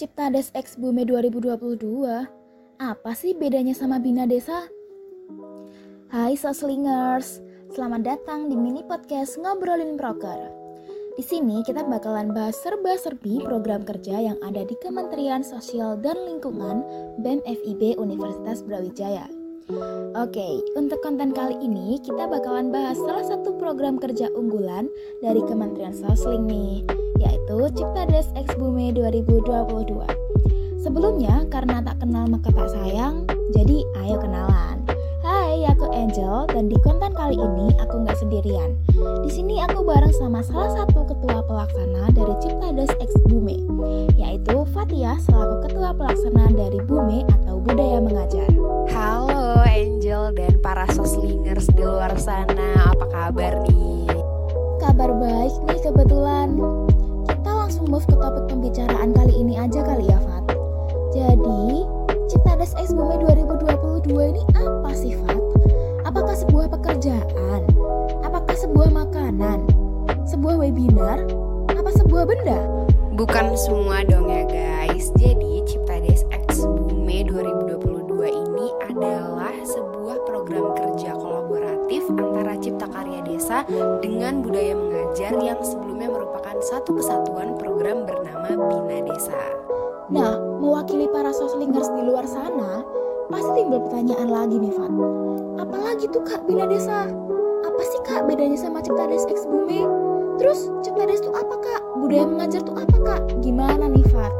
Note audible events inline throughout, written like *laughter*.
Ciptades X Bume 2022. Apa sih bedanya sama Bina Desa? Hai Soslingers, selamat datang di mini podcast Ngobrolin Proker. Di sini kita bakalan bahas serba-serbi program kerja yang ada di Kementerian Sosial dan Lingkungan BEM FIB Universitas Brawijaya. Oke, untuk konten kali ini kita bakalan bahas salah satu program kerja unggulan dari Kementerian Sosling nih, yaitu Ciptades X Bume 2022. Sebelumnya, karena tak kenal maka tak sayang, jadi ayo kenalan. Hai, aku Angel dan di konten kali ini aku nggak sendirian. Di sini aku bareng sama salah satu ketua pelaksana dari Ciptades X Bume, yaitu Fatia selaku ketua pelaksana dari Bume atau Budaya Mengajar. Halo Angel dan para soslingers di luar sana, apa kabar nih? Kabar baik nih kebetulan. Kita langsung move ke topik pembicaraan kali ini aja kali ya, Fat. Jadi, Ciptades X Bumi 2022 ini apa sih, Fat? Apakah sebuah pekerjaan? Apakah sebuah makanan? Sebuah webinar? Apa sebuah benda? Bukan semua dong ya guys. Jadi Ciptades dengan Budaya Mengajar yang sebelumnya merupakan satu kesatuan program bernama Bina Desa. Nah, mewakili para soslingers di luar sana, pasti timbul pertanyaan lagi nih, Fat. Apalagi tuh Kak Bina Desa? Apa sih Kak bedanya sama Ciptades X Bumi? Terus Ciptades tuh apa Kak? Budaya mengajar tuh apa Kak? Gimana nih, Fat?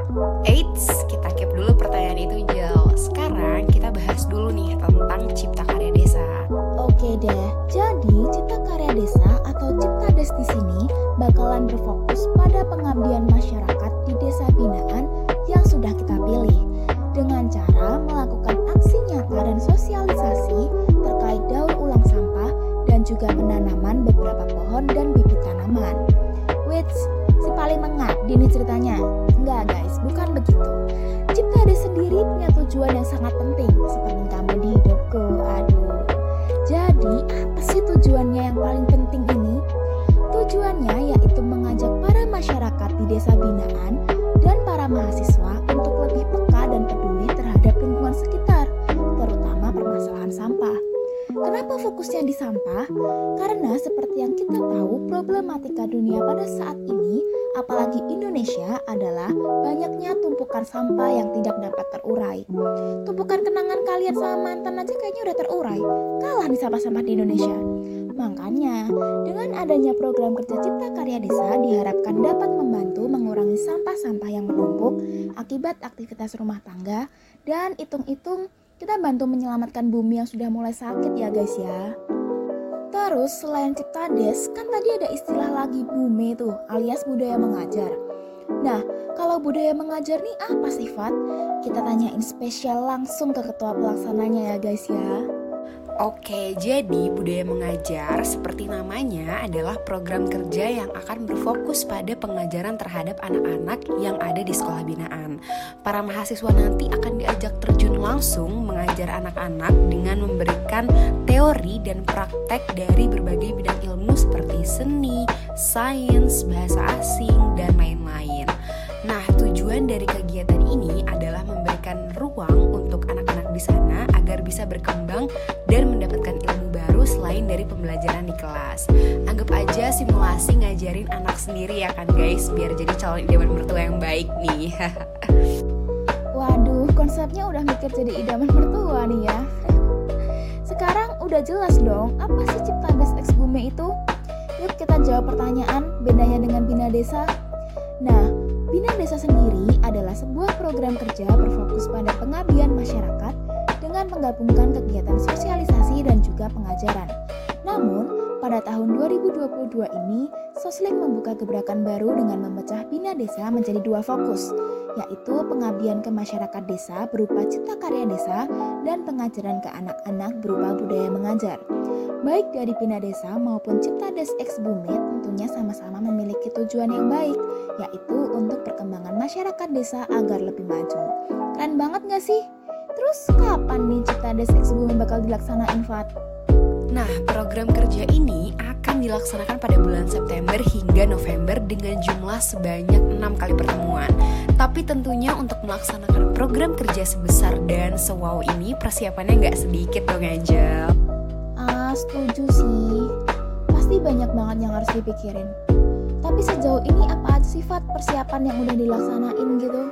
Eits, kita keep dulu pertanyaan itu Jel. Sekarang kita bahas dulu nih tentang Cipta Karya Desa. Oke deh, jadi Cipta Karya Desa atau Ciptades di sini bakalan berfokus pada pengabdian masyarakat di desa binaan yang sudah kita pilih dengan cara melakukan aksi nyata dan sosialisasi terkait daur ulang sampah dan juga penanaman beberapa pohon dan bibit tanaman. Wits, si paling mengabdi nih ceritanya. Enggak guys, bukan begitu. Ciptades sendiri punya tujuan yang sangat penting seperti kamu di di desa binaan dan para mahasiswa untuk lebih peka dan peduli terhadap lingkungan sekitar, terutama permasalahan sampah. Kenapa fokusnya di sampah? Karena seperti yang kita tahu, problematika dunia pada saat ini, apalagi Indonesia, adalah banyaknya tumpukan sampah yang tidak dapat terurai. Tumpukan kenangan kalian sama mantan aja kayaknya udah terurai, kalah nih sampah-sampah di Indonesia. Makanya, dengan adanya program kerja Cipta Karya Desa diharapkan dapat membantu mengurangi sampah-sampah yang menumpuk akibat aktivitas rumah tangga dan hitung-hitung kita bantu menyelamatkan bumi yang sudah mulai sakit ya guys ya. Terus selain Ciptades, kan tadi ada istilah lagi bume tuh, alias budaya mengajar. Nah, kalau budaya mengajar nih apa sifat? Kita tanyain spesial langsung ke ketua pelaksananya ya guys ya. Oke, jadi budaya mengajar seperti namanya adalah program kerja yang akan berfokus pada pengajaran terhadap anak-anak yang ada di sekolah binaan. Para mahasiswa nanti akan diajak terjun langsung mengajar anak-anak dengan memberikan teori dan praktek dari berbagai bidang ilmu seperti seni, sains, bahasa asing, dan lain-lain. Nah, tujuan dari kegiatan ini adalah memberikan ruang untuk anak-anak di sana agar bisa berkembang dan mendapatkan ilmu baru selain dari pembelajaran di kelas. Anggap aja simulasi ngajarin anak sendiri ya kan guys, biar jadi calon idaman mertua yang baik nih. *laughs* Waduh, konsepnya udah mikir jadi idaman mertua nih ya. Sekarang udah jelas dong, apa sih Ciptades X Bume itu? Yuk kita jawab pertanyaan bedanya dengan Bina Desa. Nah, Bina Desa sendiri adalah sebuah program kerja berfokus pada pengabdian masyarakat dengan menggabungkan kegiatan sosialisasi dan juga pengajaran. Namun, pada tahun 2022 ini, Sosling membuka gebrakan baru dengan memecah Bina Desa menjadi dua fokus, yaitu pengabdian ke masyarakat desa berupa cipta karya desa dan pengajaran ke anak-anak berupa budaya mengajar. Baik dari Bina Desa maupun Ciptades X Bumi tentunya sama-sama memiliki tujuan yang baik, yaitu untuk perkembangan masyarakat desa agar lebih maju. Keren banget gak sih? Terus kapan nih Ciptades X Bumi bakal dilaksanain, Fat? Nah, program kerja ini akan dilaksanakan pada bulan September hingga November dengan jumlah sebanyak 6 kali pertemuan. Tapi tentunya untuk melaksanakan program kerja sebesar dan sewow ini persiapannya nggak sedikit dong Angel. Ah, setuju sih. Pasti banyak banget yang harus dipikirin. Tapi sejauh ini apa aja sifat persiapan yang udah dilaksanain gitu?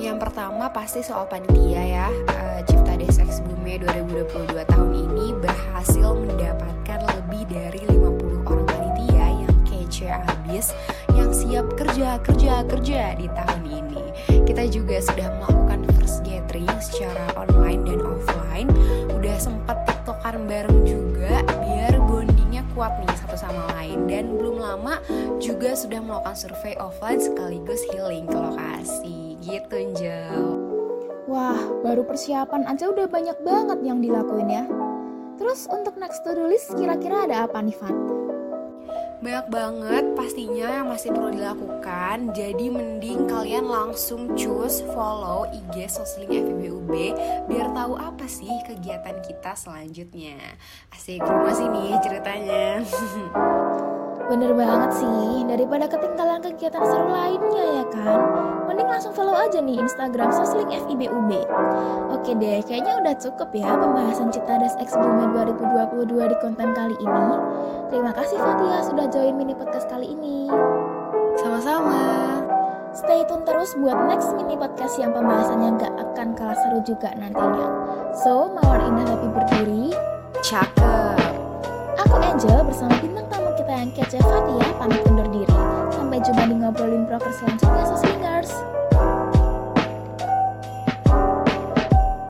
Yang pertama pasti soal panitia ya. Uh, Cipta Desa X Bume 2022 tahun ini berhasil mendapatkan lebih dari 50 orang panitia yang kece abis yang siap kerja kerja kerja di tahun ini. Kita juga sudah melakukan first gathering secara online dan offline. Udah sempat tiktokan bareng juga biar bondingnya kuat nih satu sama lain dan belum lama juga sudah melakukan survei offline sekaligus healing ke lokasi gitu Angel Wah, baru persiapan aja udah banyak banget yang dilakuin ya. Terus untuk next to do list kira-kira ada apa nih Fat? Banyak banget pastinya yang masih perlu dilakukan Jadi mending kalian langsung choose follow IG Sosling FIBUB Biar tahu apa sih kegiatan kita selanjutnya Asik rumah sini ceritanya *laughs* Bener banget sih, daripada ketinggalan kegiatan seru lainnya ya kan? Mending langsung follow aja nih Instagram Sosling FIBUB Oke deh, kayaknya udah cukup ya pembahasan Citadas X Bumi 2022 di konten kali ini. Terima kasih Fatia sudah join mini podcast kali ini. Sama-sama. Stay tune terus buat next mini podcast yang pembahasannya gak akan kalah seru juga nantinya. So, mawar indah tapi berdiri. Cakep. Aku Angel bersama bintang tamu kita yang kece Fatia pamit undur diri. Sampai jumpa di ngobrolin broker selanjutnya, Soslingers.